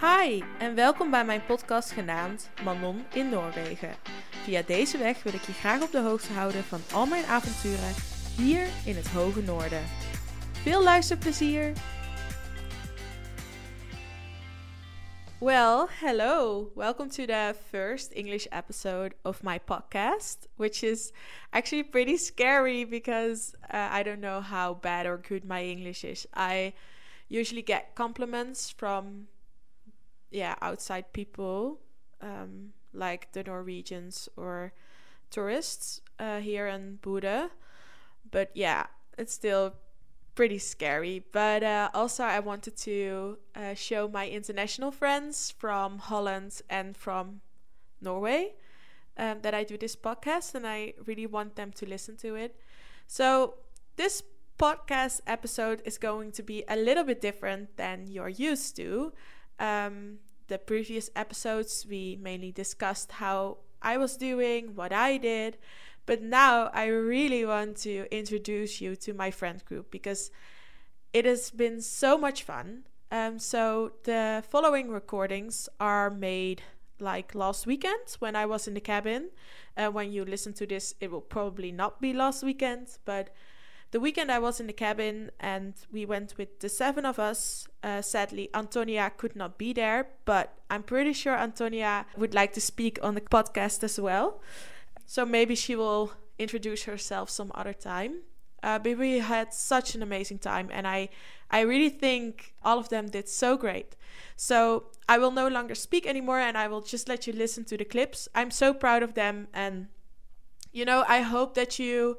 Hi en welkom bij mijn podcast genaamd Manon in Noorwegen. Via deze weg wil ik je graag op de hoogte houden van al mijn avonturen hier in het hoge noorden. Veel luisterplezier! Well, hello. Welcome to the first English episode of my podcast, which is actually pretty scary because uh, I don't know how bad or good my English is. I usually get compliments from yeah outside people um, like the Norwegians or tourists uh, here in Bodø. But yeah, it's still pretty scary. But uh, also, I wanted to uh, show my international friends from Holland and from Norway um, that I do this podcast, and I really want them to listen to it. So, this podcast episode is going to be a little bit different than you're used to. Um, the previous episodes, we mainly discussed how I was doing, what I did. But now I really want to introduce you to my friend group because it has been so much fun. Um, so the following recordings are made like last weekend when I was in the cabin. Uh, when you listen to this, it will probably not be last weekend, but the weekend I was in the cabin and we went with the seven of us. Uh, sadly, Antonia could not be there, but I'm pretty sure Antonia would like to speak on the podcast as well. So maybe she will introduce herself some other time. Uh, but we had such an amazing time, and I, I really think all of them did so great. So I will no longer speak anymore, and I will just let you listen to the clips. I'm so proud of them, and you know, I hope that you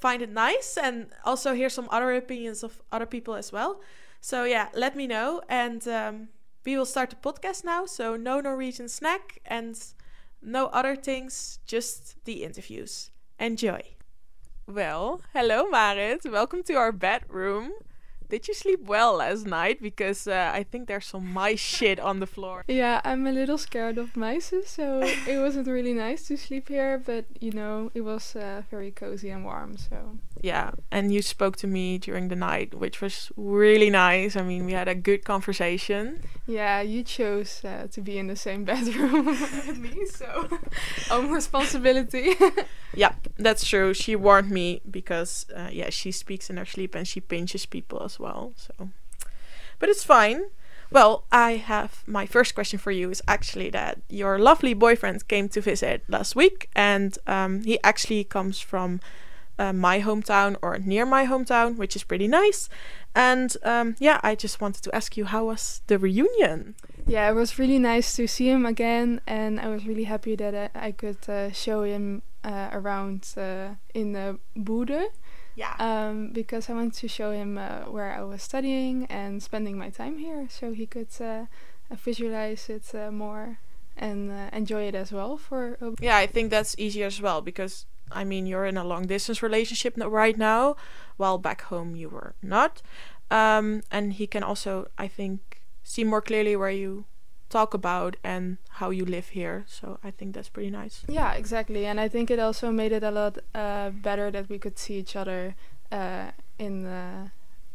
find it nice and also hear some other opinions of other people as well. So yeah, let me know, and um, we will start the podcast now. So no Norwegian snack and no other things, just the interviews. Enjoy. Well, hello Marit. Welcome to our bedroom. Did you sleep well last night? Because uh, I think there's some mice shit on the floor. Yeah, I'm a little scared of mice, so it wasn't really nice to sleep here. But you know, it was uh, very cozy and warm. So yeah, and you spoke to me during the night, which was really nice. I mean, we had a good conversation. Yeah, you chose uh, to be in the same bedroom with me, so own responsibility. yeah, that's true. She warned me because uh, yeah, she speaks in her sleep and she pinches people as well. So, but it's fine. Well, I have my first question for you is actually that your lovely boyfriend came to visit last week, and um, he actually comes from uh, my hometown or near my hometown, which is pretty nice. And um, yeah, I just wanted to ask you, how was the reunion? Yeah, it was really nice to see him again, and I was really happy that I, I could uh, show him uh, around uh, in the Bodø. Yeah. Um, because I wanted to show him uh, where I was studying and spending my time here, so he could uh, visualize it more and enjoy it as well. For yeah, I think that's easier as well because I mean, you're in a long distance relationship right now, while back home you were not. Um, and he can also, I think, see more clearly where you talk about and how you live here. So I think that's pretty nice. Yeah, exactly. And I think it also made it a lot uh, better that we could see each other uh, in the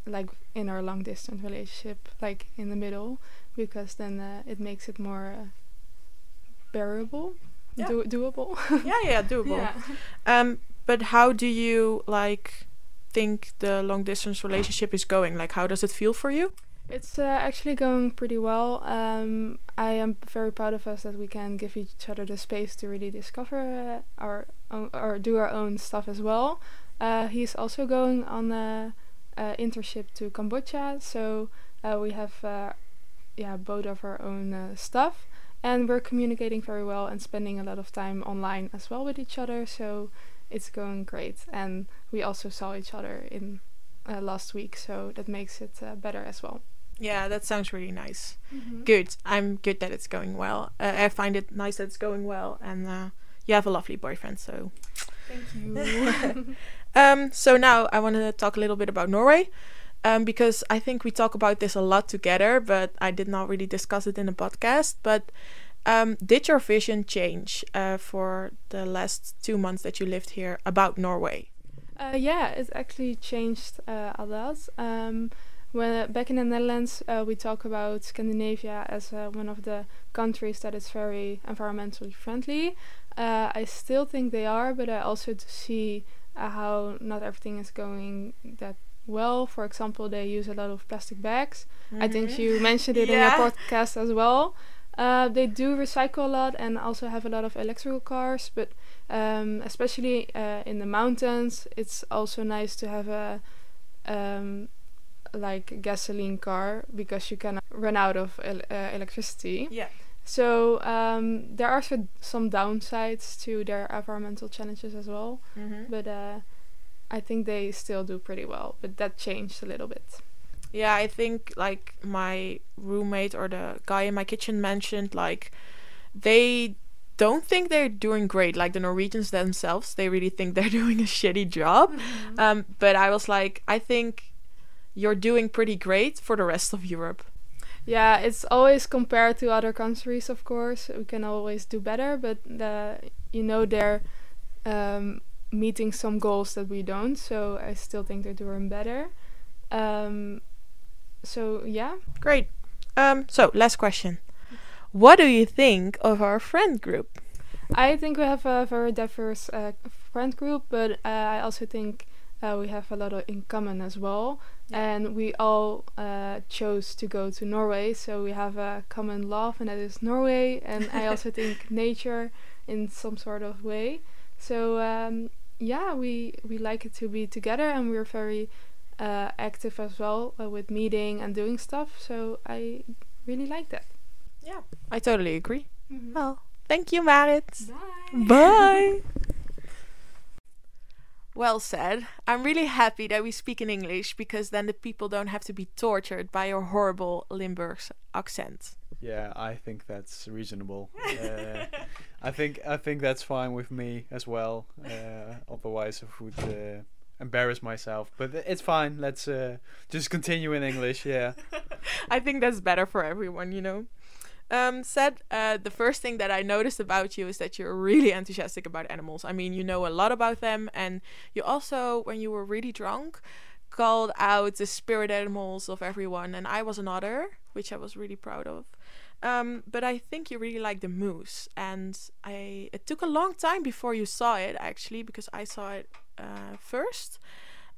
like in our long distance relationship, like in the middle, because then uh, it makes it more uh, bearable yeah. Do- doable. yeah, yeah, doable. Yeah. Um, but how do you like think the long distance relationship is going? Like, how does it feel for you? It's uh, actually going pretty well. Um, I am very proud of us that we can give each other the space to really discover uh, our own, or do our own stuff as well. Uh, he's also going on a, a internship to Cambodia, so uh, we have uh, yeah both of our own uh, stuff and we're communicating very well and spending a lot of time online as well with each other so it's going great and we also saw each other in uh, last week so that makes it uh, better as well yeah that sounds really nice mm-hmm. good i'm good that it's going well uh, i find it nice that it's going well and uh, you have a lovely boyfriend so thank you um, so now i want to talk a little bit about norway um, because I think we talk about this a lot together, but I did not really discuss it in the podcast. But um, did your vision change uh, for the last two months that you lived here about Norway? Uh, yeah, it's actually changed uh, a lot. Um, when back in the Netherlands, uh, we talk about Scandinavia as uh, one of the countries that is very environmentally friendly. Uh, I still think they are, but I also see uh, how not everything is going that well. For example, they use a lot of plastic bags. Mm-hmm. I think mm-hmm. you mentioned it yeah. in your podcast as well. Uh, they do recycle a lot and also have a lot of electrical cars, but um, especially uh, in the mountains, it's also nice to have a um, like gasoline car because you can run out of el- uh, electricity. Yeah. So um, there are some downsides to their environmental challenges as well, mm-hmm. but uh, I think they still do pretty well. But that changed a little bit. Yeah, I think like my roommate or the guy in my kitchen mentioned like they don't think they're doing great. Like the Norwegians themselves, they really think they're doing a shitty job. Mm-hmm. Um, but I was like, I think you're doing pretty great for the rest of Europe. Yeah, it's always compared to other countries, of course. We can always do better, but the, you know they're um, meeting some goals that we don't. So I still think they're doing better. Um, so yeah, great. Um, so last question: What do you think of our friend group? I think we have a very diverse uh, friend group, but uh, I also think uh, we have a lot of in common as well and we all uh, chose to go to Norway. So we have a common love, and that is Norway. And I also think nature in some sort of way. So um, yeah, we we like it to be together, and we're very uh, active as well uh, with meeting and doing stuff. So I really like that. Yeah, I totally agree. Mm-hmm. Well, thank you, Marit. Bye. Bye. Well said. I'm really happy that we speak in English because then the people don't have to be tortured by your horrible Limburg accent. Yeah, I think that's reasonable. uh, I think I think that's fine with me as well. Uh, otherwise, I would uh, embarrass myself. But it's fine. Let's uh, just continue in English. Yeah. I think that's better for everyone. You know um, Seth uh, the first thing that I noticed about you is that you're really enthusiastic about animals. I mean, you know a lot about them, and you also, when you were really drunk, called out the spirit animals of everyone, and I was another, which I was really proud of. Um, but I think you really like the moose, and I it took a long time before you saw it actually because I saw it uh, first.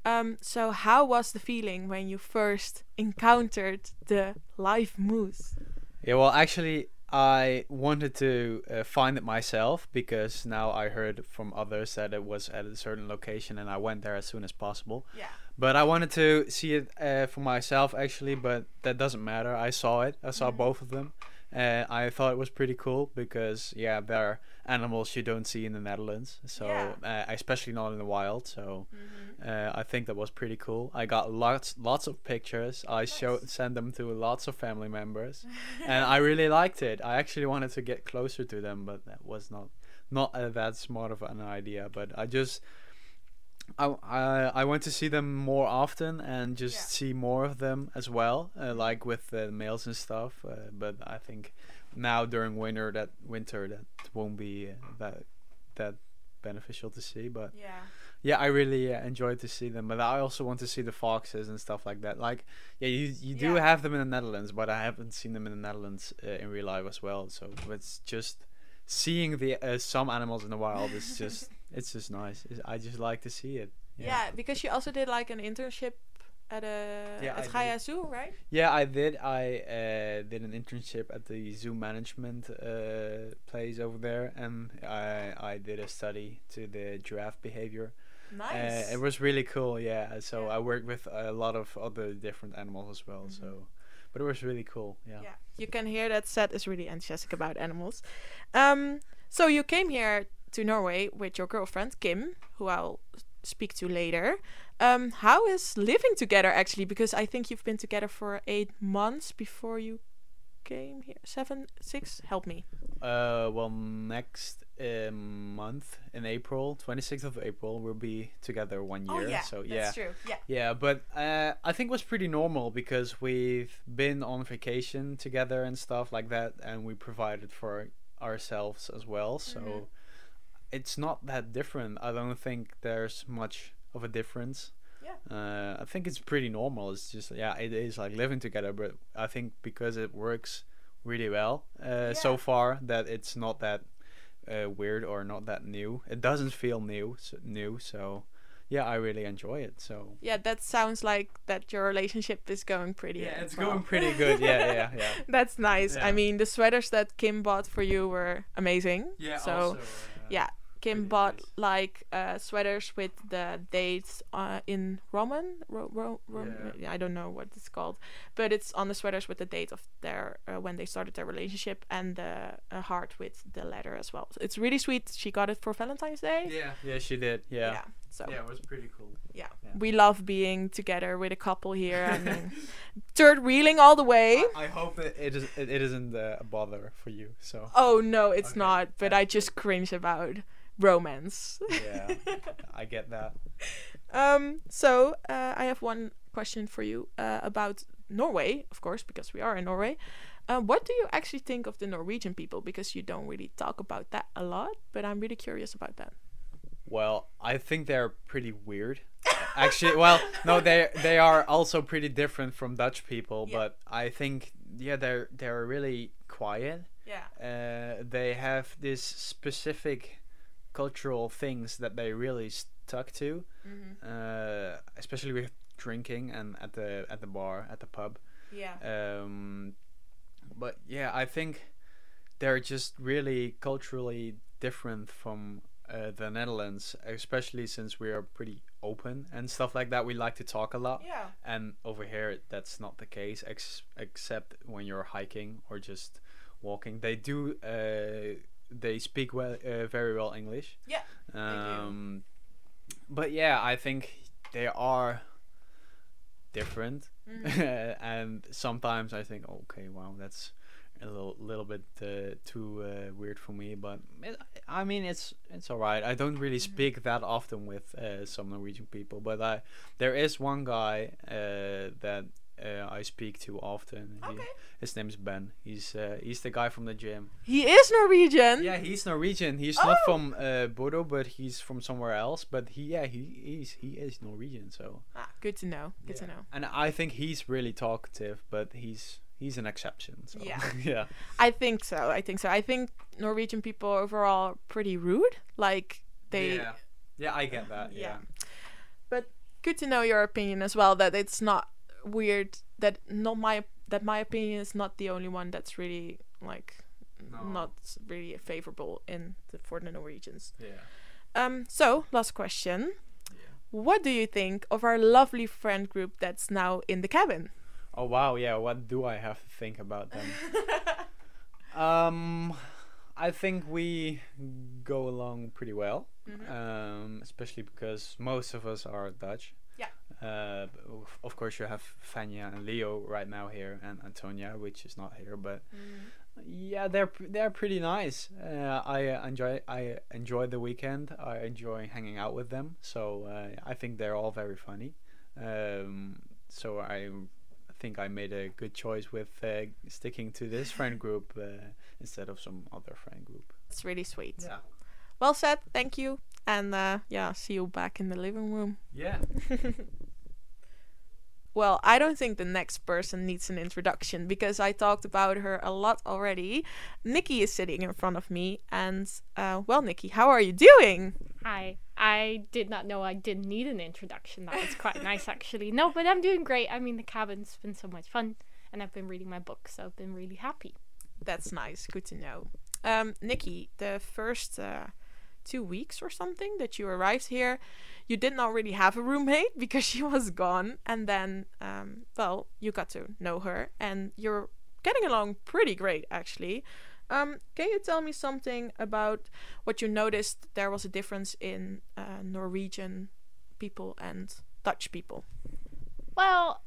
Um, so how was the feeling when you first encountered the live moose? Yeah, well, actually, I wanted to uh, find it myself because now I heard from others that it was at a certain location, and I went there as soon as possible. Yeah. But I wanted to see it uh, for myself actually, but that doesn't matter. I saw it. I saw mm-hmm. both of them, and I thought it was pretty cool because yeah, there are animals you don't see in the Netherlands. So yeah. uh, especially not in the wild. So mm-hmm. uh, I think that was pretty cool. I got lots lots of pictures. I nice. showed sent them to lots of family members, and I really liked it. I actually wanted to get closer to them, but that was not not uh, that smart of an idea. But I just. I, I I want to see them more often and just yeah. see more of them as well, uh, like with the males and stuff. Uh, but I think now during winter that winter that won't be uh, that that beneficial to see but yeah yeah i really uh, enjoyed to see them but i also want to see the foxes and stuff like that like yeah you you do yeah. have them in the netherlands but i haven't seen them in the netherlands uh, in real life as well so it's just seeing the uh, some animals in the wild is just it's just nice it's, i just like to see it yeah. yeah because you also did like an internship at a yeah, at Gaia Zoo, right? Yeah, I did. I uh, did an internship at the zoo management uh, place over there, and I I did a study to the giraffe behavior. Nice. Uh, it was really cool. Yeah. So yeah. I worked with a lot of other different animals as well. Mm-hmm. So, but it was really cool. Yeah. Yeah. You can hear that Seth is really enthusiastic about animals. Um. So you came here to Norway with your girlfriend Kim, who I'll speak to later. Um, how is living together actually? Because I think you've been together for eight months before you came here. Seven, six. Help me. Uh, well, next uh, month in April, twenty sixth of April, we'll be together one year. Oh, yeah, so yeah, that's true. Yeah. Yeah, but uh, I think it was pretty normal because we've been on vacation together and stuff like that, and we provided for ourselves as well. So. Mm -hmm. It's not that different. I don't think there's much of a difference. Yeah. Uh, I think it's pretty normal. It's just yeah, it is like living together, but I think because it works really well uh, so far that it's not that uh, weird or not that new. It doesn't feel new, so, new. So yeah, I really enjoy it. So Yeah, that sounds like that your relationship is going pretty. yeah, it's well. going pretty good. Yeah, yeah, yeah. That's nice. I mean, the sweaters that Kim bought for you were amazing. Yeah. So also, uh, yeah, Kim pretty bought nice. like uh, sweaters with the dates uh, in Roman. Ro- ro- rom- Yeah. I don't know what it's called, but it's on the sweaters with the date of their uh, when they started their relationship and the a heart with the letter as well. So it's really sweet. She got it for Valentine's Day. Yeah. Yeah, she did. Yeah. yeah. So Yeah, it was pretty cool. yeah. Yeah. we love being together with a couple here. I mean, third wheeling all the way. I, I hope it, it is it, it isn't uh, a bother for you. So Oh no, it's Okay, not. But that's I just cringe about romance. yeah, I get that. um. So uh, I have one question for you uh, about Norway, of course, because we are in Norway. Uh, what do you actually think of the Norwegian people? Because you don't really talk about that a lot, but I'm really curious about that. Well, I think they're pretty weird. Actually, well, no, they they are also pretty different from Dutch people, Yeah. but I think yeah, they're they're really quiet. Yeah. Uh, they have this specific cultural things that they really stuck to, Mm-hmm. uh, especially with drinking and at the at the bar at the pub. Yeah. Um, but yeah, I think they're just really culturally different from uh, the Netherlands, especially since we are pretty open and stuff like that. We like to talk a lot, yeah. and over here that's not the case, ex- except when you're hiking or just walking. They do. Uh, they speak well, uh, very well English. Yeah. Um, but yeah, I think they are different Mhm. and sometimes I think, okay, wow, that's a little little bit uh, too uh, weird for me. But it, I mean, it's it's alright. I don't really Mhm. speak that often with uh, some Norwegian people, but I there is one guy uh, that uh, I speak to often. He- his name is Ben. He's uh, he's the guy from the gym. He is Norwegian. Yeah, he's Norwegian. He's not Oh. from uh, Bodo, but he's from somewhere else. But he, yeah, he he's he is Norwegian. So Ah, good to know. Good to know. And I think he's really talkative, but he's he's an exception. So Yeah. yeah, I think so. I think so. I think Norwegian people overall are pretty rude. Like they yeah, yeah. I get that. Yeah. Yeah, But good to know your opinion as well. That it's not weird. That not my that my opinion is not the only one that's really like No. not really favorable in the for the Norwegians. yeah, Um. So last question. yeah. What do you think of our lovely friend group that's now in the cabin? Oh wow, yeah. What do I have to think about them? um, I think we go along pretty well. Mhm. um, especially because most of us are Dutch. Uh, of- course, you have Fenja and Leo right now here, and Antonia, which is not here. But yeah, they're they're pretty nice. Uh, I uh, enjoy I enjoy the weekend. I enjoy hanging out with them. So uh, I think they're all very funny. Um, so I think I made a good choice with uh, sticking to this friend group uh, instead of some other friend group. It's really sweet. Yeah. Well said. Thank you. And uh, yeah, see you back in the living room. Yeah. Well, I don't think the next person needs an introduction because I talked about her a lot already. Nikki is sitting in front of me, and uh, well, Nikki, how are you doing? Hi. I did not know I didn't need an introduction. That was quite nice, actually. No, but I'm doing great. I mean, the cabin's been so much fun, and I've been reading my book, so I've been really happy. That's nice. Good to know. Um, Nikki, the first uh, two weeks or something that you arrived here, you did not really have a roommate because she was gone. And then, um, well, you got to know her, and you're getting along pretty great, actually. Um, can you tell me something about what you noticed there was a difference in uh, Norwegian people and Dutch people? Well,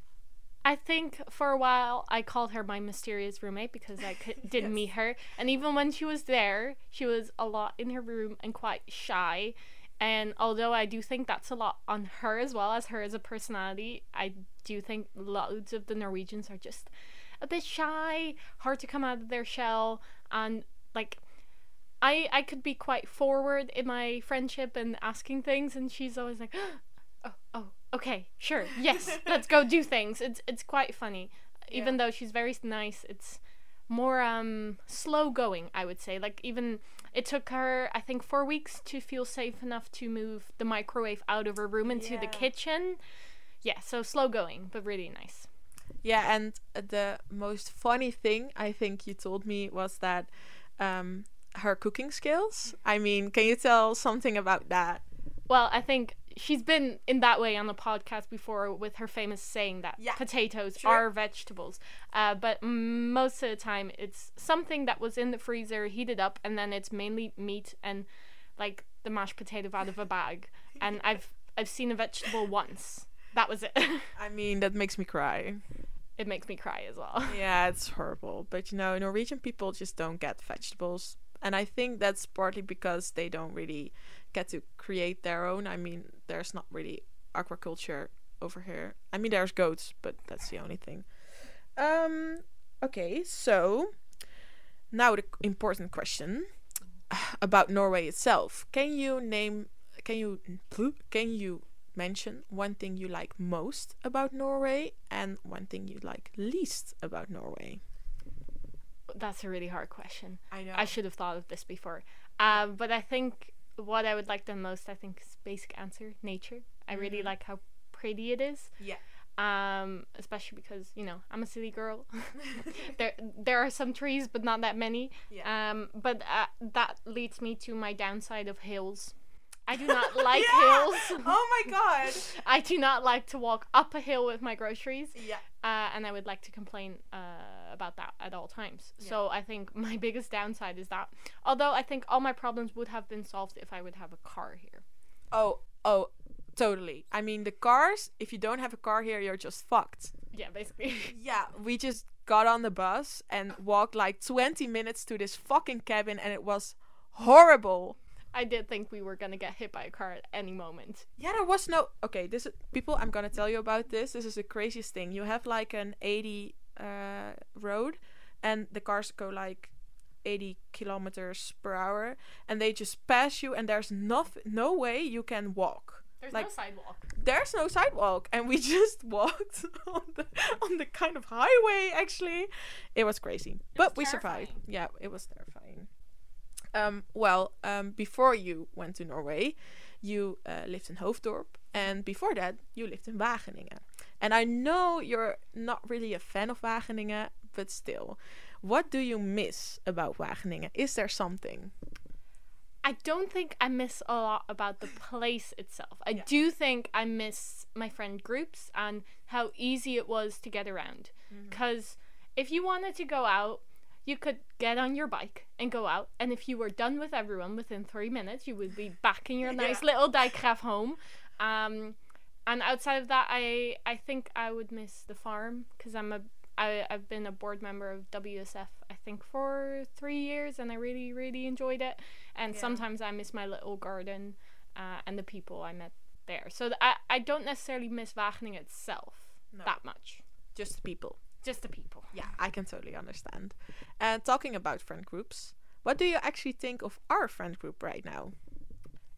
I think for a while I called her my mysterious roommate because I could, didn't Yes. meet her. And even when she was there, she was a lot in her room and quite shy. And although I do think that's a lot on her as well as her as a personality, I do think loads of the Norwegians are just a bit shy, hard to come out of their shell, and like I I could be quite forward in my friendship and asking things, and she's always like, oh oh okay, sure, yes, let's go do things. It's it's quite funny, even Yeah. though she's very nice. It's more um slow going, I would say. Like even it took her, I think, four weeks to feel safe enough to move the microwave out of her room into the kitchen. Yeah, so slow going, but really nice. Yeah, and the most funny thing I think you told me was that um, her cooking skills. I mean, can you tell something about that? Well, I think she's been in that way on the podcast before with her famous saying that Yeah, potatoes sure. are vegetables. Uh, but most of the time, it's something that was in the freezer, heated up, and then it's mainly meat and like the mashed potato out of a bag. And I've I've seen a vegetable once. That was it. I mean, that makes me cry. it makes me cry as well. Yeah, it's horrible. But you know, Norwegian people just don't get vegetables. And I think that's partly because they don't really get to create their own. I mean, there's not really aquaculture over here. I mean, there's goats, but that's the only thing. Um, okay, so now the important question about Norway itself. Can you name can you can you mention one thing you like most about Norway and one thing you like least about Norway? That's a really hard question. I know. I should have thought of this before. Um, but I think what I would like the most, I think, is basic answer nature. I really Mhm. like how pretty it is. Yeah. Um, especially because you know I'm a city girl. there there are some trees, but not that many. Yeah. Um, but uh, that leads me to my downside of hills. I do not like Yeah! hills. oh my god. I do not like to walk up a hill with my groceries Yeah. uh, and I would like to complain uh, about that at all times. Yeah. So I think my biggest downside is that. Although I think all my problems would have been solved if I would have a car here. Oh, oh, totally. I mean, the cars, if you don't have a car here, you're just fucked. Yeah, basically. Yeah, we just got on the bus and walked like 20 minutes to this fucking cabin and it was horrible. I did think we were gonna get hit by a car at any moment. Yeah, there was no. Okay, this is people. I'm gonna tell you about this. This is the craziest thing. You have like an 80 uh, road, and the cars go like 80 kilometers per hour, and they just pass you, and there's no no way you can walk. There's Like- no sidewalk. There's no sidewalk, and we just walked on the on the kind of highway. Actually, it was crazy, but we survived. Yeah, it was terrifying. Um, well, um, before you went to Norway, you uh, lived in Hoofddorp, and before that, you lived in Wageningen. And I know you're not really a fan of Wageningen, but still, what do you miss about Wageningen? Is there something? I don't think I miss a lot about the place itself. I Yeah. do think I miss my friend groups and how easy it was to get around. Because if you wanted to go out, you could get on your bike and go out. And if you were done with everyone within three minutes, you would be back in your nice Yeah. little Dijkgraaf home. Um, and outside of that, I I think I would miss the farm because I'm a I, I've been a board member of WSF I think for three years and I really really enjoyed it and Yeah. sometimes I miss my little garden uh, and the people I met there so th- I, I don't necessarily miss Wageningen itself No. that much Just the people. Just the people Yeah, I can totally understand. And talking about friend groups, what do you actually think of our friend group right now?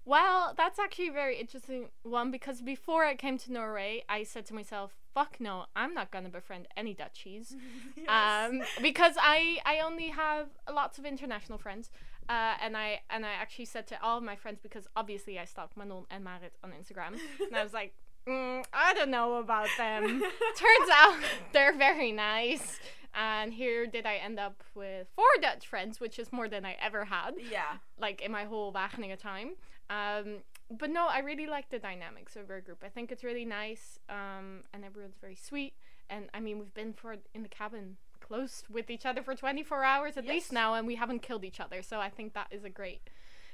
Well, that's actually a very interesting one because before I came to Norway, I said to myself, "Fuck no, I'm not gonna befriend any Dutchies," um, because I I only have lots of international friends, uh, and I and I actually said to all of my friends because obviously I stalk Manon and Marit on Instagram, and I was like, mm, I don't know about them. Turns out they're very nice. And here did I end up with four Dutch friends, which is more than I ever had yeah. like in my whole Wageningen time. Um, but no, I really like the dynamics of our group. I think it's really nice, um, and everyone's very sweet. And I mean, we've been for in the cabin close with each other for 24 hours at Yes. least now, and we haven't killed each other. So I think that is a great,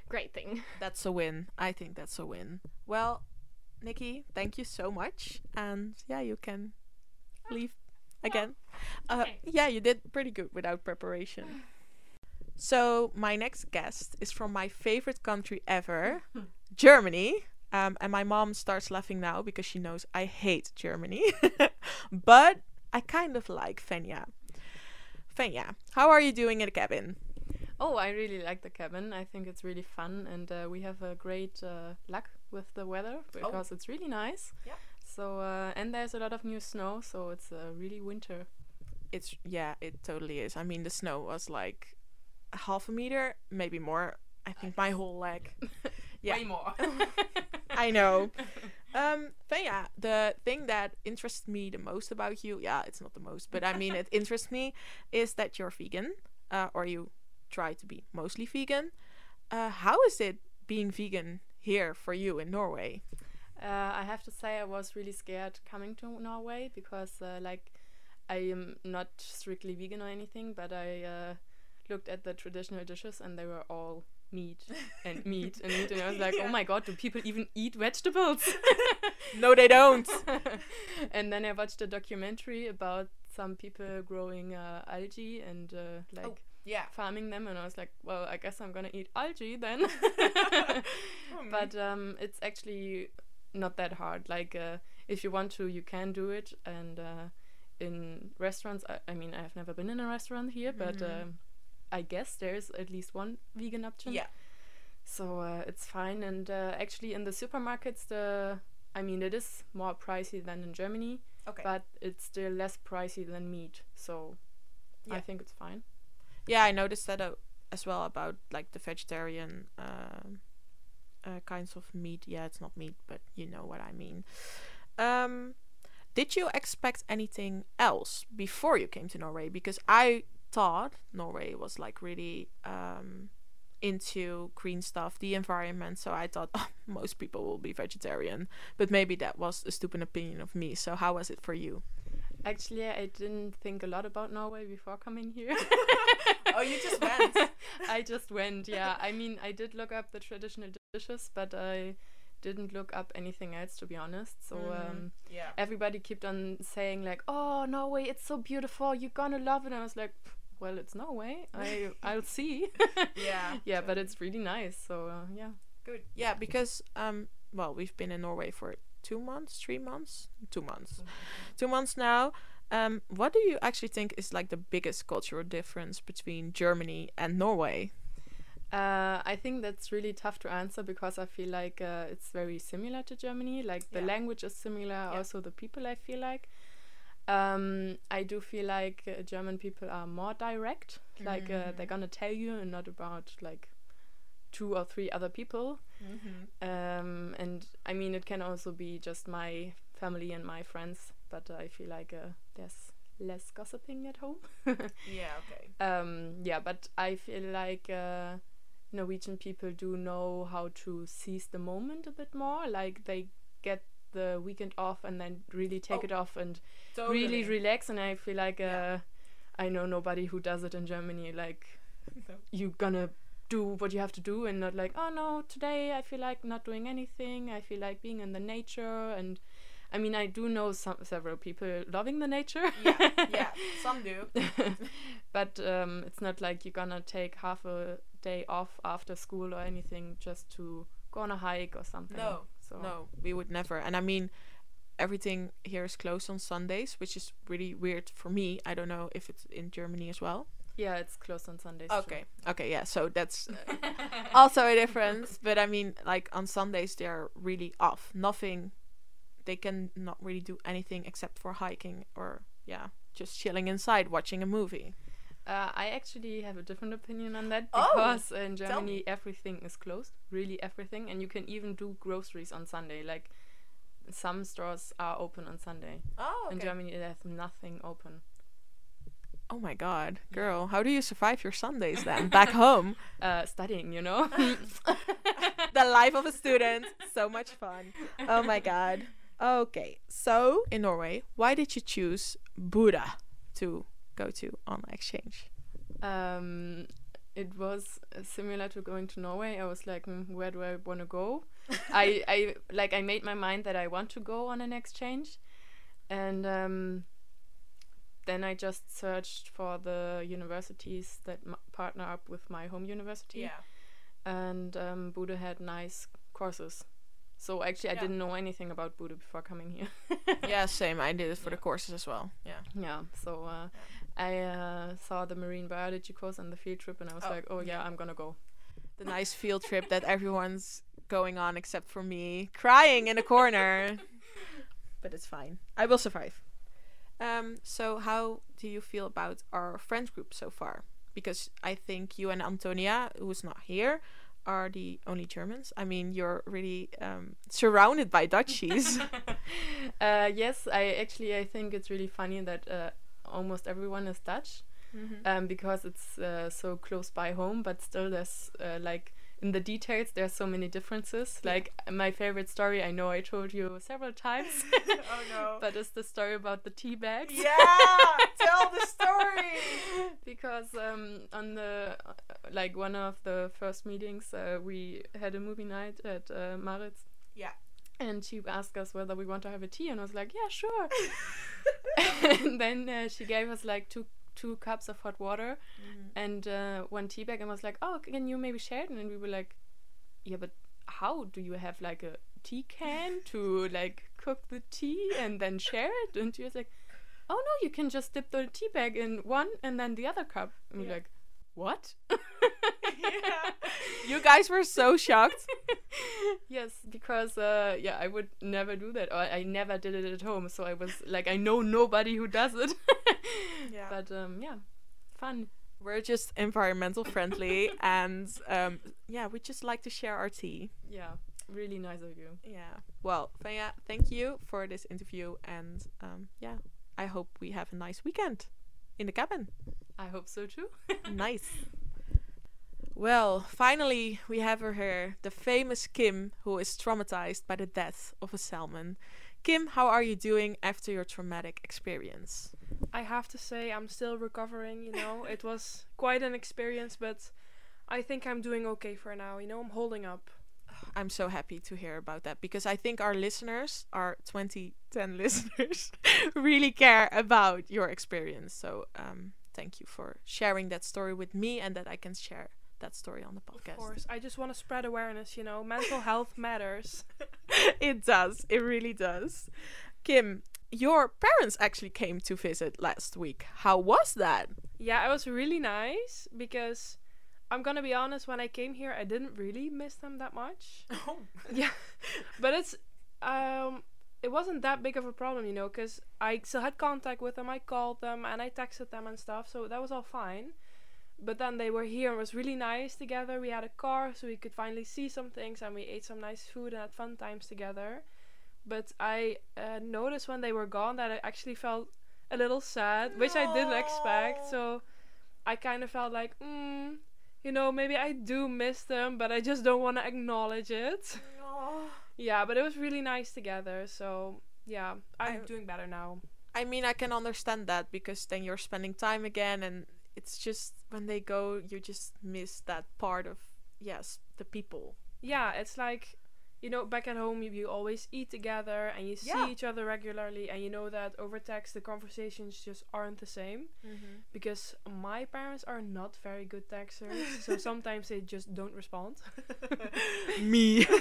great thing. That's a win. I think that's a win. Well, Nikki, thank you so much. And yeah, you can leave again. Uh, yeah, you did pretty good without preparation. So, my next guest is from my favorite country ever, Germany. Um, and my mom starts laughing now because she knows I hate Germany. but I kind of like Fenja. Fenja, how are you doing in the cabin? Oh, I really like the cabin. I think it's really fun, and uh, we have a great uh, luck with the weather because it's really nice. Yeah. So uh, and there's a lot of new snow, so it's uh, really winter. It's yeah, it totally is. I mean, the snow was like half a meter, maybe more. I think my whole leg. Yeah. Way more. I know. Um, but yeah, the thing that interests me the most about you, yeah, it's not the most, but I mean, it interests me, is that you're vegan, uh, or you try to be mostly vegan. Uh, how is it being vegan here for you in Norway? Uh, I have to say I was really scared coming to Norway because uh, like I am not strictly vegan or anything, but I uh, looked at the traditional dishes and they were all meat and meat and meat and I was like, oh my god, do people even eat vegetables? no, they don't. and then I watched a documentary about some people growing uh, algae and uh, like yeah. farming them, and I was like, well, I guess I'm gonna eat algae then. but um, it's actually not that hard. Like, uh, if you want to, you can do it. And uh, in restaurants, I, I mean, I've never been in a restaurant here, but Mhm. um, I guess there's at least one vegan option. Yeah. So uh, it's fine. And uh, actually, in the supermarkets, the I mean, it is more pricey than in Germany, Okay. but it's still less pricey than meat. So I think it's fine. Yeah, I noticed that uh, as well about like the vegetarian um uh, kinds of meat. Yeah, it's not meat, but you know what I mean. Um, did you expect anything else before you came to Norway? Because I thought Norway was like really um, into green stuff, the environment. So I thought oh, most people will be vegetarian, but maybe that was a stupid opinion of me. So how was it for you? Actually, I didn't think a lot about Norway before coming here. Oh, you just went. I just went, yeah. I mean, I did look up the traditional dishes, but I didn't look up anything else, to be honest. So Mhm. um, Yeah. everybody kept on saying like, "Oh, Norway, it's so beautiful. You're gonna love it." And I was like, "Well, it's Norway. I I'll see." Yeah. yeah, but it's really nice. So uh, yeah. Good. Yeah, because um, well, we've been in Norway for two months, three months, two months, two months now. Um, what do you actually think is like the biggest cultural difference between Germany and Norway? Uh, I think that's really tough to answer because I feel like uh, it's very similar to Germany. Like the Yeah. language is similar, also the people. I feel like. Um, I do feel like uh, German people are more direct. Like uh, they're gonna tell you, and not about like two or three other people. Um, and I mean, it can also be just my family and my friends, but I feel like uh, there's less gossiping at home. Yeah. Okay. um, yeah, but I feel like uh, Norwegian people do know how to seize the moment a bit more. Like they get the weekend off and then really take Oh, it off and really relax. And I feel like uh, Yeah. I know nobody who does it in Germany. Like you're gonna do what you have to do and not like oh no today I feel like not doing anything. I feel like being in the nature and. I mean, I do know some several people loving the nature. yeah. Yeah. Some do. but um, it's not like you're gonna take half a day off after school or anything just to go on a hike or something. No, so No, we would never. And I mean, everything here is closed on Sundays, which is really weird for me. I don't know if it's in Germany as well. yeah, it's closed on Sundays. too. Okay. Okay. Yeah. So that's uh, also a difference. But I mean, like on Sundays, they're really off. Nothing. They can not really do anything except for hiking or yeah, just chilling inside watching a movie. Uh, I actually have a different opinion on that Oh, because in Germany everything is closed, really everything, and you can even do groceries on Sunday. Like some stores are open on Sunday. Oh. In Germany, there's nothing open. Oh my God, girl, how do you survive your Sundays then back home? Uh, studying, you know. the life of a student. So much fun. Oh my god. Okay, so in Norway, why did you choose Bodø to go to on exchange? Um, it was uh, similar to going to Norway. I was like, "Hmm, where do I want to go? I, I like I made my mind that I want to go on an exchange, and um, then I just searched for the universities that m- partner up with my home university, and um, Bodø had nice courses. So actually, I Yeah. didn't know anything about Bodø before coming here. yeah, same. I did it for the courses as well. Yeah. Yeah, so uh, I uh, saw the marine biology course on the field trip, and I was Oh, like, oh yeah, yeah. I'm gonna go. The nice field trip that everyone's going on except for me, crying in a corner. but it's fine. I will survive. Um, so how do you feel about our friend group so far? Because I think you and Antonia, who's not here, are the only Germans. I mean, you're really um, surrounded by Dutchies. uh, yes, I actually I think it's really funny that uh, almost everyone is Dutch Mhm. um, because it's uh, so close by home. But still, there's uh, like in the details there's so many differences. Yeah. Like my favorite story, I know I told you several times, oh no. but it's the story about the tea bags. yeah, tell the story. because um, on the uh, like one of the first meetings uh, we had a movie night at uh, Marit's Yeah. and she asked us whether we want to have a tea and I was like yeah sure and then uh, she gave us like two two cups of hot water. Mhm. and uh, one tea bag and was like oh can you maybe share it? And we were like yeah but how? Do you have like a tea can to like cook the tea and then share it? And she was like oh no you can just dip the tea bag in one and then the other cup. And we're like what Yeah. You guys were so shocked. yes because uh yeah i would never do that or i never did it at home so i was like i know nobody who does it Yeah. but um yeah fun We're just environmental friendly, and um, yeah, we just like to share our tea. yeah really nice of you Yeah. Well, Fenja, thank you for this interview, and um, yeah, I hope we have a nice weekend in the cabin. i hope so too nice. Well, finally, we have her here, the famous Kim, who is traumatized by the death of a salmon. Kim, how are you doing after your traumatic experience? I have to say I'm still recovering, you know. it was quite an experience, but I think I'm doing okay for now, you know. I'm holding up. I'm so happy to hear about that because I think our listeners, our 2010 listeners, really care about your experience. So, um, thank you for sharing that story with me and that I can share that story on the podcast. Of course. I just want to spread awareness, you know. Mental health matters. it does. It really does. Kim, your parents actually came to visit last week. How was that? Yeah, it was really nice because I'm gonna be honest, when I came here I didn't really miss them that much. Oh. yeah. But it's um it wasn't that big of a problem, you know, because I still had contact with them. I called them and I texted them and stuff, so that was all fine. But then they were here and it was really nice together. We had a car, so we could finally see some things, and we ate some nice food and had fun times together. But I uh, noticed when they were gone that I actually felt a little sad, which I didn't expect. So I kind of felt like, mm, you know, maybe I do miss them, but I just don't want to acknowledge it. Yeah, but it was really nice together. So yeah, I'm I- doing better now. I mean, I can understand that because then you're spending time again, and it's just when they go, you just miss that part of yes, the people. Yeah, it's like you know, back at home you, you always eat together and you see Yeah. each other regularly, and you know that over text the conversations just aren't the same because my parents are not very good texters, so sometimes they just don't respond. Me.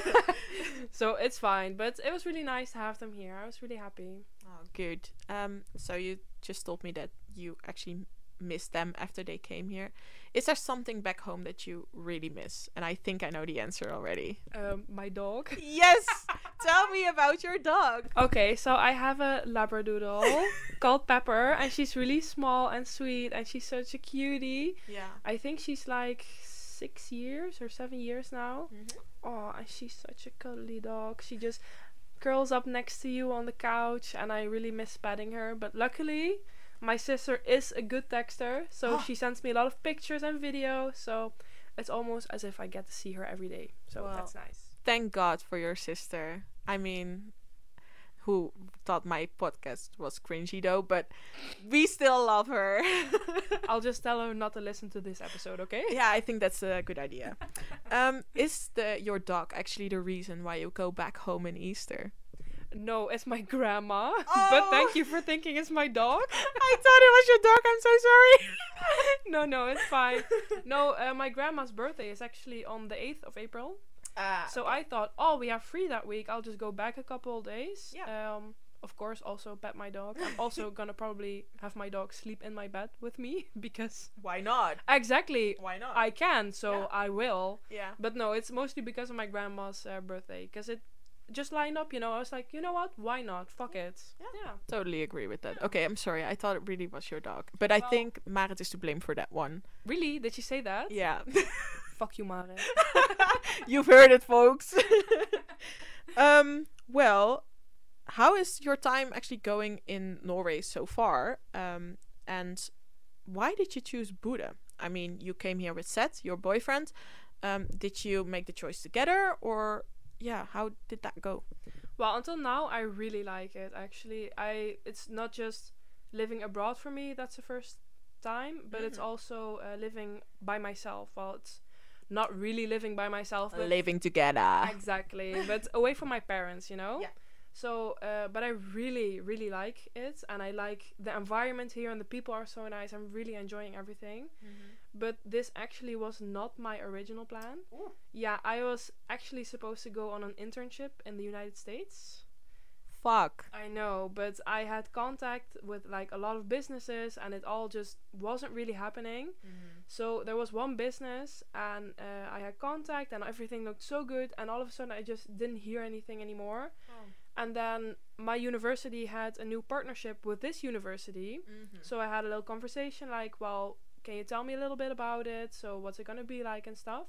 So it's fine, but it was really nice to have them here. I was really happy. oh, good. Um, so you just told me that you actually missed them after they came here. Is there something back home that you really miss? And I think I know the answer already. Um, my dog. Yes. Tell me about your dog. Okay, so I have a Labradoodle called Pepper, and she's really small and sweet, and she's such a cutie. Yeah. I think she's like six years or seven years now. Oh, and she's such a cuddly dog. She just curls up next to you on the couch, and I really miss petting her. But luckily, my sister is a good texter, so she sends me a lot of pictures and videos. So it's almost as if I get to see her every day. So Wow. that's nice. Thank God for your sister. I mean, who thought my podcast was cringy though, but we still love her. I'll just tell her not to listen to this episode, okay? yeah, I think that's a good idea. Um, is the your dog actually the reason why you go back home in Easter? No, it's my grandma. Oh. But thank you for thinking it's my dog. I thought it was your dog. I'm so sorry. no, no, it's fine. No, uh, my grandma's birthday is actually on the 8th of April. Ah, So I thought, oh, we have free that week. I'll just go back a couple of days. Yeah. Um, of course, also pet my dog. I'm also gonna probably have my dog sleep in my bed with me because why not? exactly Why not? I can, so Yeah. I will. yeah. But no, it's mostly because of my grandma's uh, birthday. Because it, just lined up. You know, I was like, you know what? Why not? Fuck it. Yeah. Yeah. Totally agree with that. Okay, I'm sorry. I thought it really was your dog, but I think Marit is to blame for that one. Really? Did she say that? Yeah. Fuck you, Marit. You've heard it, folks. um, well, how is your time actually going in Norway so far? Um, and why did you choose Bodø? I mean, you came here with Seth, your boyfriend. Um, did you make the choice together, or yeah, how did that go? Well, until now, I really like it. Actually, I it's not just living abroad for me. That's the first time, but it's Mhm. also uh, living by myself. Well, it's not really living by myself, but Living together. exactly, but away from my parents, you know. Yeah. So, uh, but I really, really like it, and I like the environment here, and the people are so nice. I'm really enjoying everything. But this actually was not my original plan. Yeah, I was actually supposed to go on an internship in the United States. Fuck. I know, but I had contact with like a lot of businesses, and it all just wasn't really happening. So there was one business, and uh, I had contact, and everything looked so good, and all of a sudden I just didn't hear anything anymore. And then my university had a new partnership with this university, so I had a little conversation like, well, can you tell me a little bit about it? So what's it gonna be like and stuff?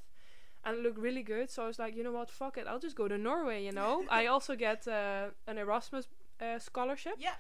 And it looked really good. So I was like, you know what, fuck it, I'll just go to Norway. You know, I also get uh, an Erasmus uh, scholarship. Yeah.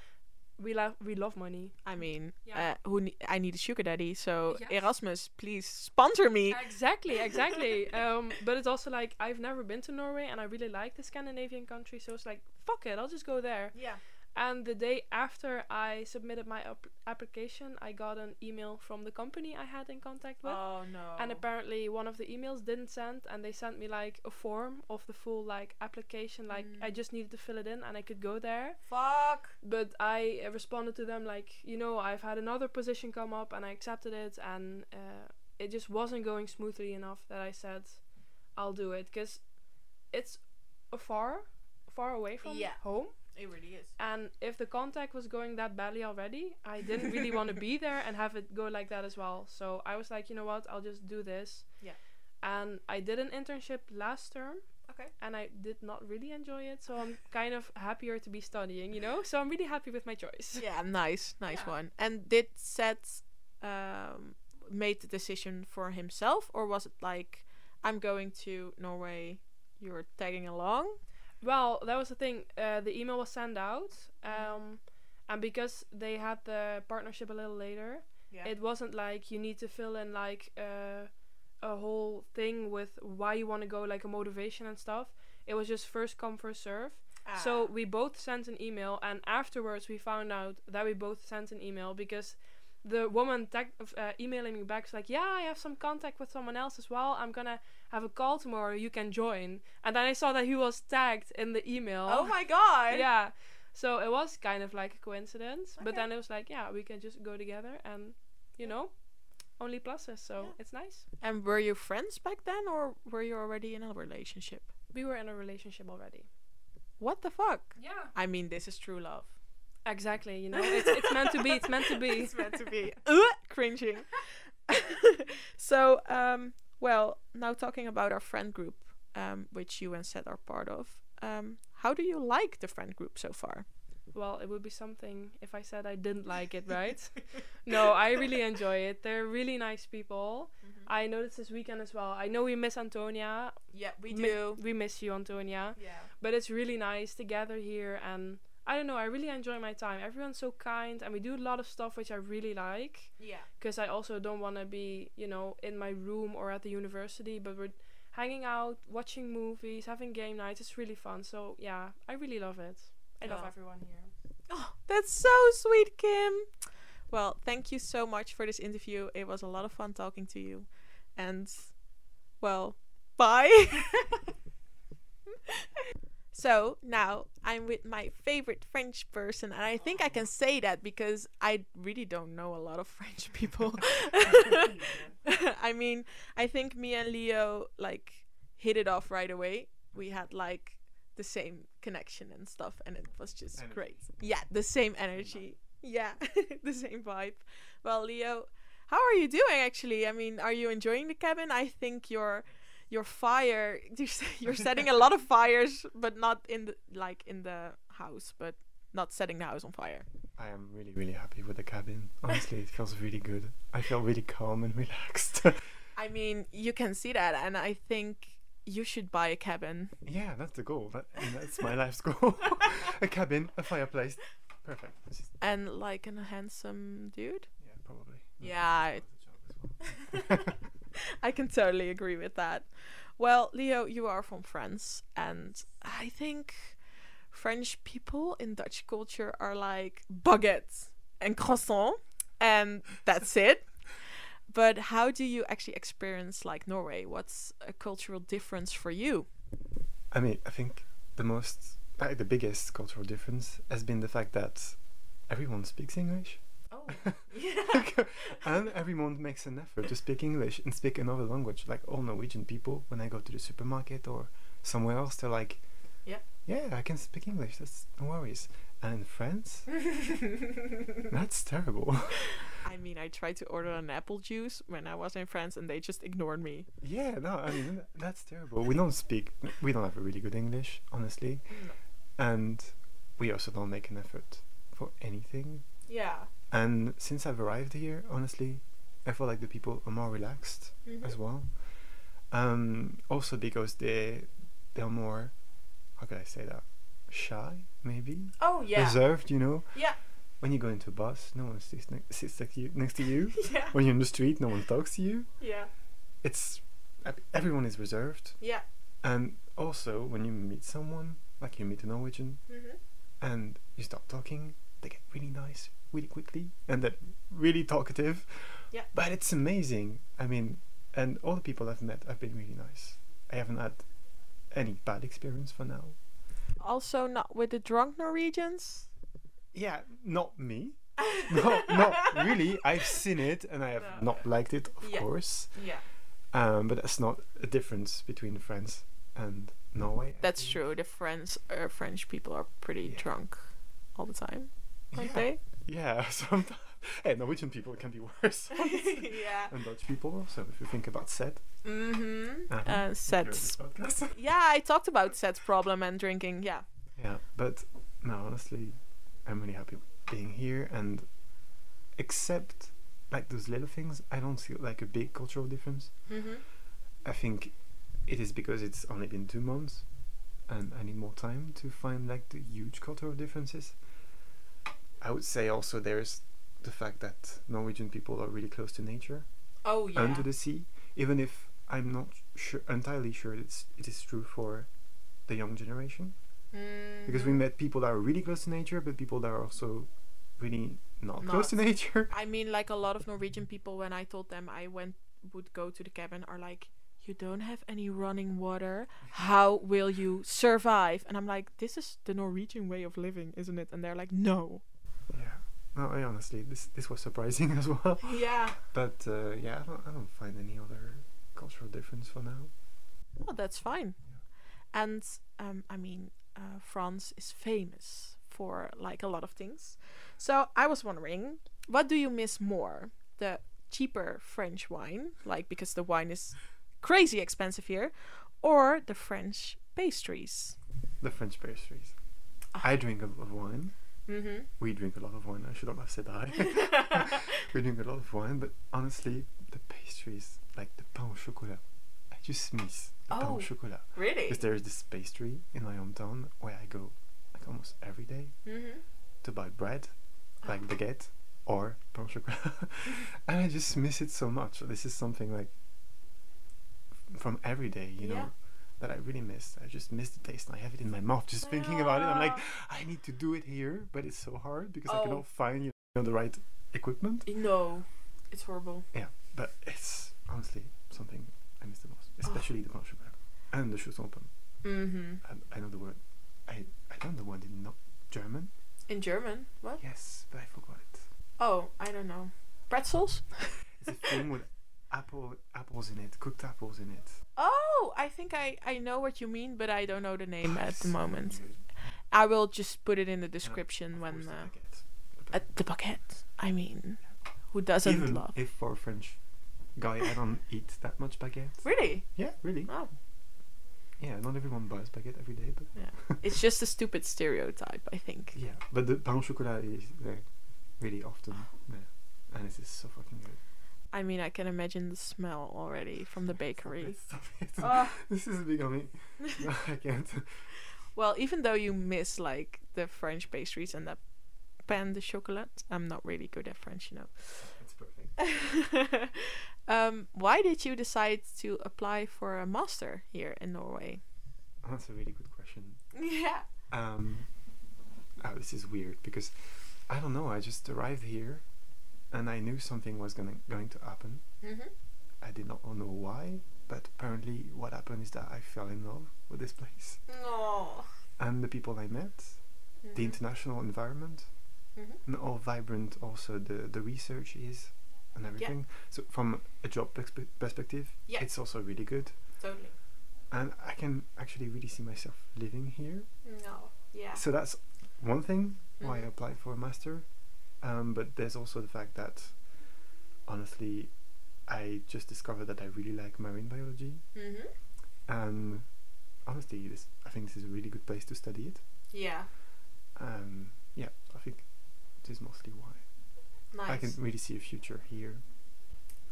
We love we love money. I mean, Yeah. uh, who ne- I need a sugar daddy, so Yes. Erasmus, please sponsor me. Exactly, exactly. um, but it's also like I've never been to Norway, and I really like the Scandinavian country. So it's like, fuck it, I'll just go there. Yeah. And the day after I submitted my ap- application, I got an email from the company I had in contact with. Oh no. And apparently one of the emails didn't send and they sent me like a form of the full like application like I Mm. just needed to fill it in and I could go there. fuck. But I uh, responded to them like, you know, I've had another position come up and I accepted it and uh, it just wasn't going smoothly enough that I said I'll do it cuz it's a far far away from Yeah. home It really is. and if the contact was going that badly already, I didn't really want to be there and have it go like that as well. So I was like, you know what, I'll just do this. Yeah. And I did an internship last term Okay. and I did not really enjoy it. So I'm kind of happier to be studying, you know? So I'm really happy with my choice. Yeah, nice, nice Yeah. one. And did Seth um, made the decision for himself, or was it like, I'm going to Norway, you're tagging along? Well, that was the thing. Uh, the email was sent out. Um, and because they had the partnership a little later, Yeah. it wasn't like you need to fill in like uh, a whole thing with why you want to go like a motivation and stuff it was just first come first serve Ah. so we both sent an email and afterwards we found out that we both sent an email because the woman tag- uh, emailing me back was like yeah i have some contact with someone else as well i'm gonna have a call tomorrow you can join and then i saw that he was tagged in the email oh my god. yeah so it was kind of like a coincidence but then it was like yeah we can just go together and you know only pluses so Yeah. it's nice And were you friends back then, or were you already in a relationship? we were in a relationship already What the fuck? yeah I mean, this is true love. exactly you know it's, it's meant to be it's meant to be it's meant to be. Uh, cringing. so, um, well, now talking about our friend group, um, which you and Seth are part of. Um, how do you like the friend group so far? well it would be something if i said i didn't like it right? No i really enjoy it. They're really nice people. I noticed this weekend as well. I know we miss antonia. Yeah, we Mi- we miss you antonia. Yeah. but it's really nice to gather here and i don't know i really enjoy my time everyone's so kind and we do a lot of stuff which i really like Yeah. because i also don't want to be you know in my room or at the university but we're hanging out watching movies having game nights it's really fun so yeah i really love it i love oh. everyone here Oh, that's so sweet, Kim. Well, thank you so much for this interview. It was a lot of fun talking to you. And, well, bye. so now I'm with my favorite French person, and I think I can say that because I really don't know a lot of French people. I mean, I think me and Leo like hit it off right away. We had like the same connection and stuff, and it was just Energy. great. Yeah, the same energy. Yeah, the same vibe. Well, Leo, how are you doing actually? I mean, are you enjoying the cabin? I think you're your fire you're setting a lot of fires but not in the like in the house but not setting the house on fire I am really, really happy with the cabin. Honestly, it feels really good. I feel really calm and relaxed. i mean you can see that and i think you should buy a cabin yeah, that's the goal. That, that's my life's goal. a cabin, a fireplace. Perfect. And like a handsome dude yeah, probably. yeah I, I can totally agree with that. Well leo you are from france and i think french people in dutch culture are like baguettes and croissant and that's it. But how do you actually experience like norway? What's a cultural difference for you? I mean, I think the most, like, the biggest cultural difference has been the fact that everyone speaks English. and everyone makes an effort to speak English and speak another language. Like all Norwegian people, when I go to the supermarket or somewhere else, they're like, Yeah. yeah, I can speak English. That's no worries." And in France, that's terrible. i mean i tried to order an apple juice when i was in france and they just ignored me yeah, no, I mean that's terrible. We don't speak. We don't have a really good English, honestly, and we also don't make an effort for anything. Yeah And since I've arrived here, honestly, I feel like the people are more relaxed as well. Um, also because they they're more how could I say that shy maybe oh yeah reserved. You know, yeah when you go into a bus, no one sits, ne- sits next to you. Next to you. yeah when you're in the street, no one talks to you. yeah It's everyone is reserved. yeah And also when you meet someone, like you meet a Norwegian, mm-hmm. and you start talking, they get really nice really quickly and they're really talkative. Yeah. But it's amazing. I mean, and all the people I've met have been really nice. I haven't had any bad experience for now. also not with the drunk norwegians Yeah, not me. no, not really. I've seen it and I have No. not liked it, of Yeah. course. yeah Um, but that's not a difference between France and Norway. That's true. The French uh, French people are pretty Yeah. drunk all the time, aren't Yeah. they? Yeah, sometimes. Hey, Norwegian people can be worse. yeah. and Dutch people also, if you think about Seth. Mm-hmm. Uh-huh. Uh, podcast. Yeah, I talked about Seth's problem and drinking. Yeah. yeah, but no, honestly, I'm really happy being here, and except like those little things, I don't see like a big cultural difference. Mm-hmm. I think it is because it's only been two months, and I need more time to find like the huge cultural differences. I would say also there's the fact that Norwegian people are really close to nature. Oh yeah. under the sea, even if I'm not sure entirely sure it's it is true for the young generation. Mm-hmm. Because we met people that are really close to nature, but people that are also really not, close to nature. I mean, like a lot of Norwegian people, when I told them I went would go to the cabin, are like, "You don't have any running water. How will you survive?" And I'm like, "This is the Norwegian way of living, isn't it?" And they're like, "No." Yeah. No, I honestly, this this was surprising as well. Yeah. But uh, yeah, I don't, I don't find any other cultural difference for now. Well, that's fine. And um, I mean, uh, France is famous for like a lot of things. So I was wondering, what do you miss more? The cheaper French wine, like because the wine is crazy expensive here, or the French pastries? The French pastries. Ah. I drink a lot of wine. Mm-hmm. We drink a lot of wine. I should not have said I. we drink a lot of wine, but honestly, the pastries, like the pain au chocolat, I just miss the pain Oh. au chocolat. really? Because there's this pastry in my hometown where I go like almost every day Mm-hmm. to buy bread, like baguette or pain au chocolat, and I just miss it so much. This is something like from every day, you Yeah. know, that I really miss. I just miss the taste, and I have it in my mouth just thinking about it. I'm like, I need to do it here, but it's so hard because I Oh. cannot find you know the right equipment. No, it's horrible. Yeah, but it's honestly something I miss the most, especially the pain and the chausson Mm-hmm. I, I know the word. I I don't know the word in no, German. In German, what? Yes, but I forgot it. Oh, I don't know. Pretzels? It's a thing with apple apples in it, cooked apples in it. Oh, I think I I know what you mean, but I don't know the name at the moment. I will just put it in the description when the uh, at the baguette. I mean, who doesn't Even love? if for a French guy, I don't eat that much baguette. Really? Yeah, really. Oh. Yeah, not everyone buys baguette every day, but Yeah. it's just a stupid stereotype, I think. yeah. But the pain au chocolat is there really often. Yeah. And it is so fucking good. I mean, I can imagine the smell already from the bakery. Stop it. Oh. this is becoming. No, I can't. Well, even though you miss like the French pastries and the pain de chocolat, I'm not really good at French, you know. It's perfect. um, why did you decide to apply for a master here in Norway? That's a really good question. Yeah. Um, oh, this is weird because I don't know. I just arrived here, and I knew something was gonna going to happen. Mm-hmm. I did not know why, but apparently what happened is that I fell in love with this place Oh. and the people I met, the international environment, Mhm. and all vibrant. Also, the the research is and everything. So from a job perspe- perspective, Yeah. it's also really good, Totally. and I can actually really see myself living here. No. Yeah. So that's one thing why I Mhm. applied for a master. Um, but there's also the fact that, honestly, I just discovered that I really like marine biology, Mm-hmm. and honestly, this I think this is a really good place to study it. Yeah. Um, yeah, I think this is mostly why Nice. I can really see a future here.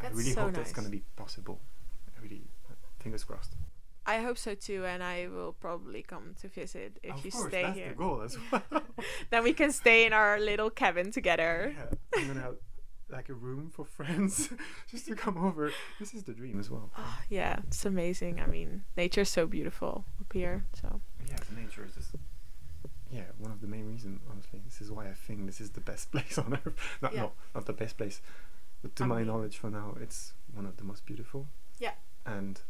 That's I really so hope that's gonna be possible. I really, uh, fingers crossed. I hope so too, and I will probably come to visit if of you course, stay that's here. the goal as well. Then we can stay in our little cabin together. yeah, I'm gonna have like a room for friends just to come over. This is the dream as well. Oh, yeah, it's amazing. I mean, nature's so beautiful up here. So Yeah, the nature is just yeah one of the main reasons. Honestly, this is why I think this is the best place on earth. Not Yeah. no, not the best place, but to I my mean- knowledge, for now, it's one of the most beautiful. Yeah. and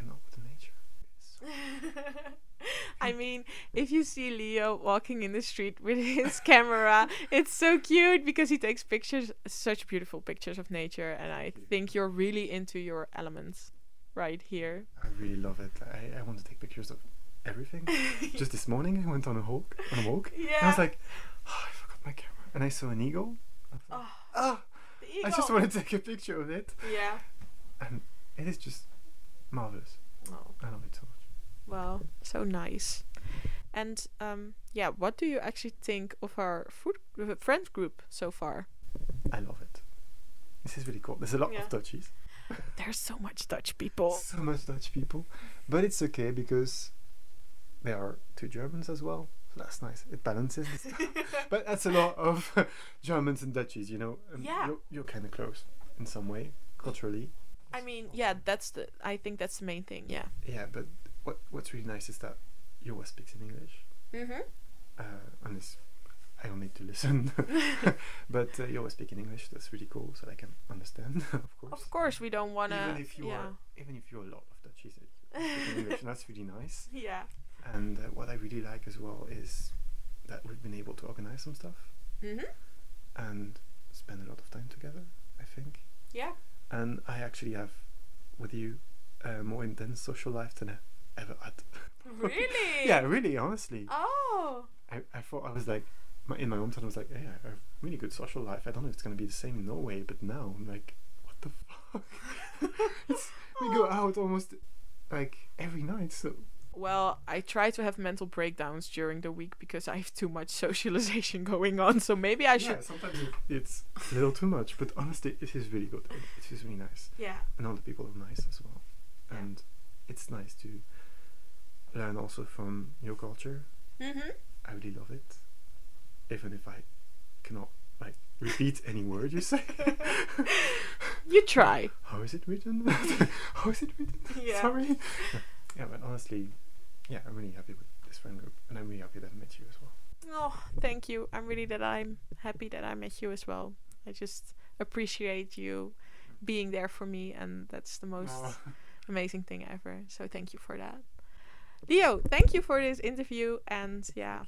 I cannot with the nature. I mean, if you see Leo walking in the street with his camera, it's so cute because he takes pictures, such beautiful pictures of nature, and I think you're really into your elements right here. I really love it. I, I want to take pictures of everything. Just this morning, I went on a walk. On a walk. yeah. And I was like, oh, I forgot my camera, and I saw an eagle. I like, oh, ah, the I just want to take a picture of it, Yeah. and it is just marvelous. Oh, I love it so much. well, so nice. And um, yeah, what do you actually think of our food uh, friend group so far? I love it. This is really cool. There's a lot Yeah. of Dutchies. There's so much Dutch people. So much Dutch people. But it's okay because there are two Germans as well. So that's nice. It balances but that's a lot of Germans and Dutchies, you know. And Yeah. You're, you're kind of close in some way, culturally. I mean, yeah, that's the. I think that's the main thing. Yeah. Yeah, but what what's really nice is that you always speaks in English. Mm-hmm. Uh, and it's, I don't need to listen. but uh, you always speak in English. That's really cool, so I can understand, of course. Of course, we don't wanna. even if you yeah. are, even if you're a lot of Dutchies, you speak English, and that's really nice. Yeah. And uh, what I really like as well is that we've been able to organize some stuff Mm-hmm. and spend a lot of time together. I think, Yeah. And I actually have with you a more intense social life than I ever had. Really? yeah, really, honestly. Oh. I, I thought I was like, my, in my hometown, I was like, yeah, I have really good social life. I don't know if it's gonna be the same in Norway, but now I'm like, what the fuck? we go out almost like every night. So Well, I try to have mental breakdowns during the week because I have too much socialization going on. So maybe I should. yeah, sometimes it's a little too much, but honestly, it is really good. It, is really nice, Yeah. and all the people are nice as well. Yeah. And it's nice to learn also from your culture. Mm-hmm. I really love it, even if I cannot like repeat any word you say. You try. How is it written? How is it written? Yeah. Sorry. Yeah, but honestly, yeah, I'm really happy with this friend group, and I'm really happy that I met you as well. Oh, thank you. I'm really that I'm happy that I met you as well. I just appreciate you being there for me, and that's the most Oh. amazing thing ever. So thank you for that. Leo, thank you for this interview, and yeah,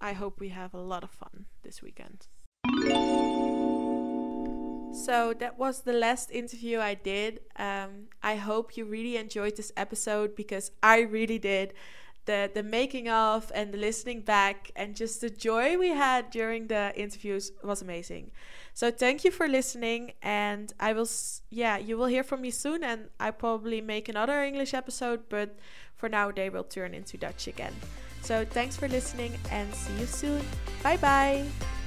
I hope we have a lot of fun this weekend. So that was the last interview I did. Um, I hope you really enjoyed this episode because I really did. The the making of and the listening back and just the joy we had during the interviews was amazing. So thank you for listening, and I will, yeah, you will hear from me soon, and I probably make another English episode, but for now they will turn into Dutch again. So thanks for listening, and see you soon. Bye bye.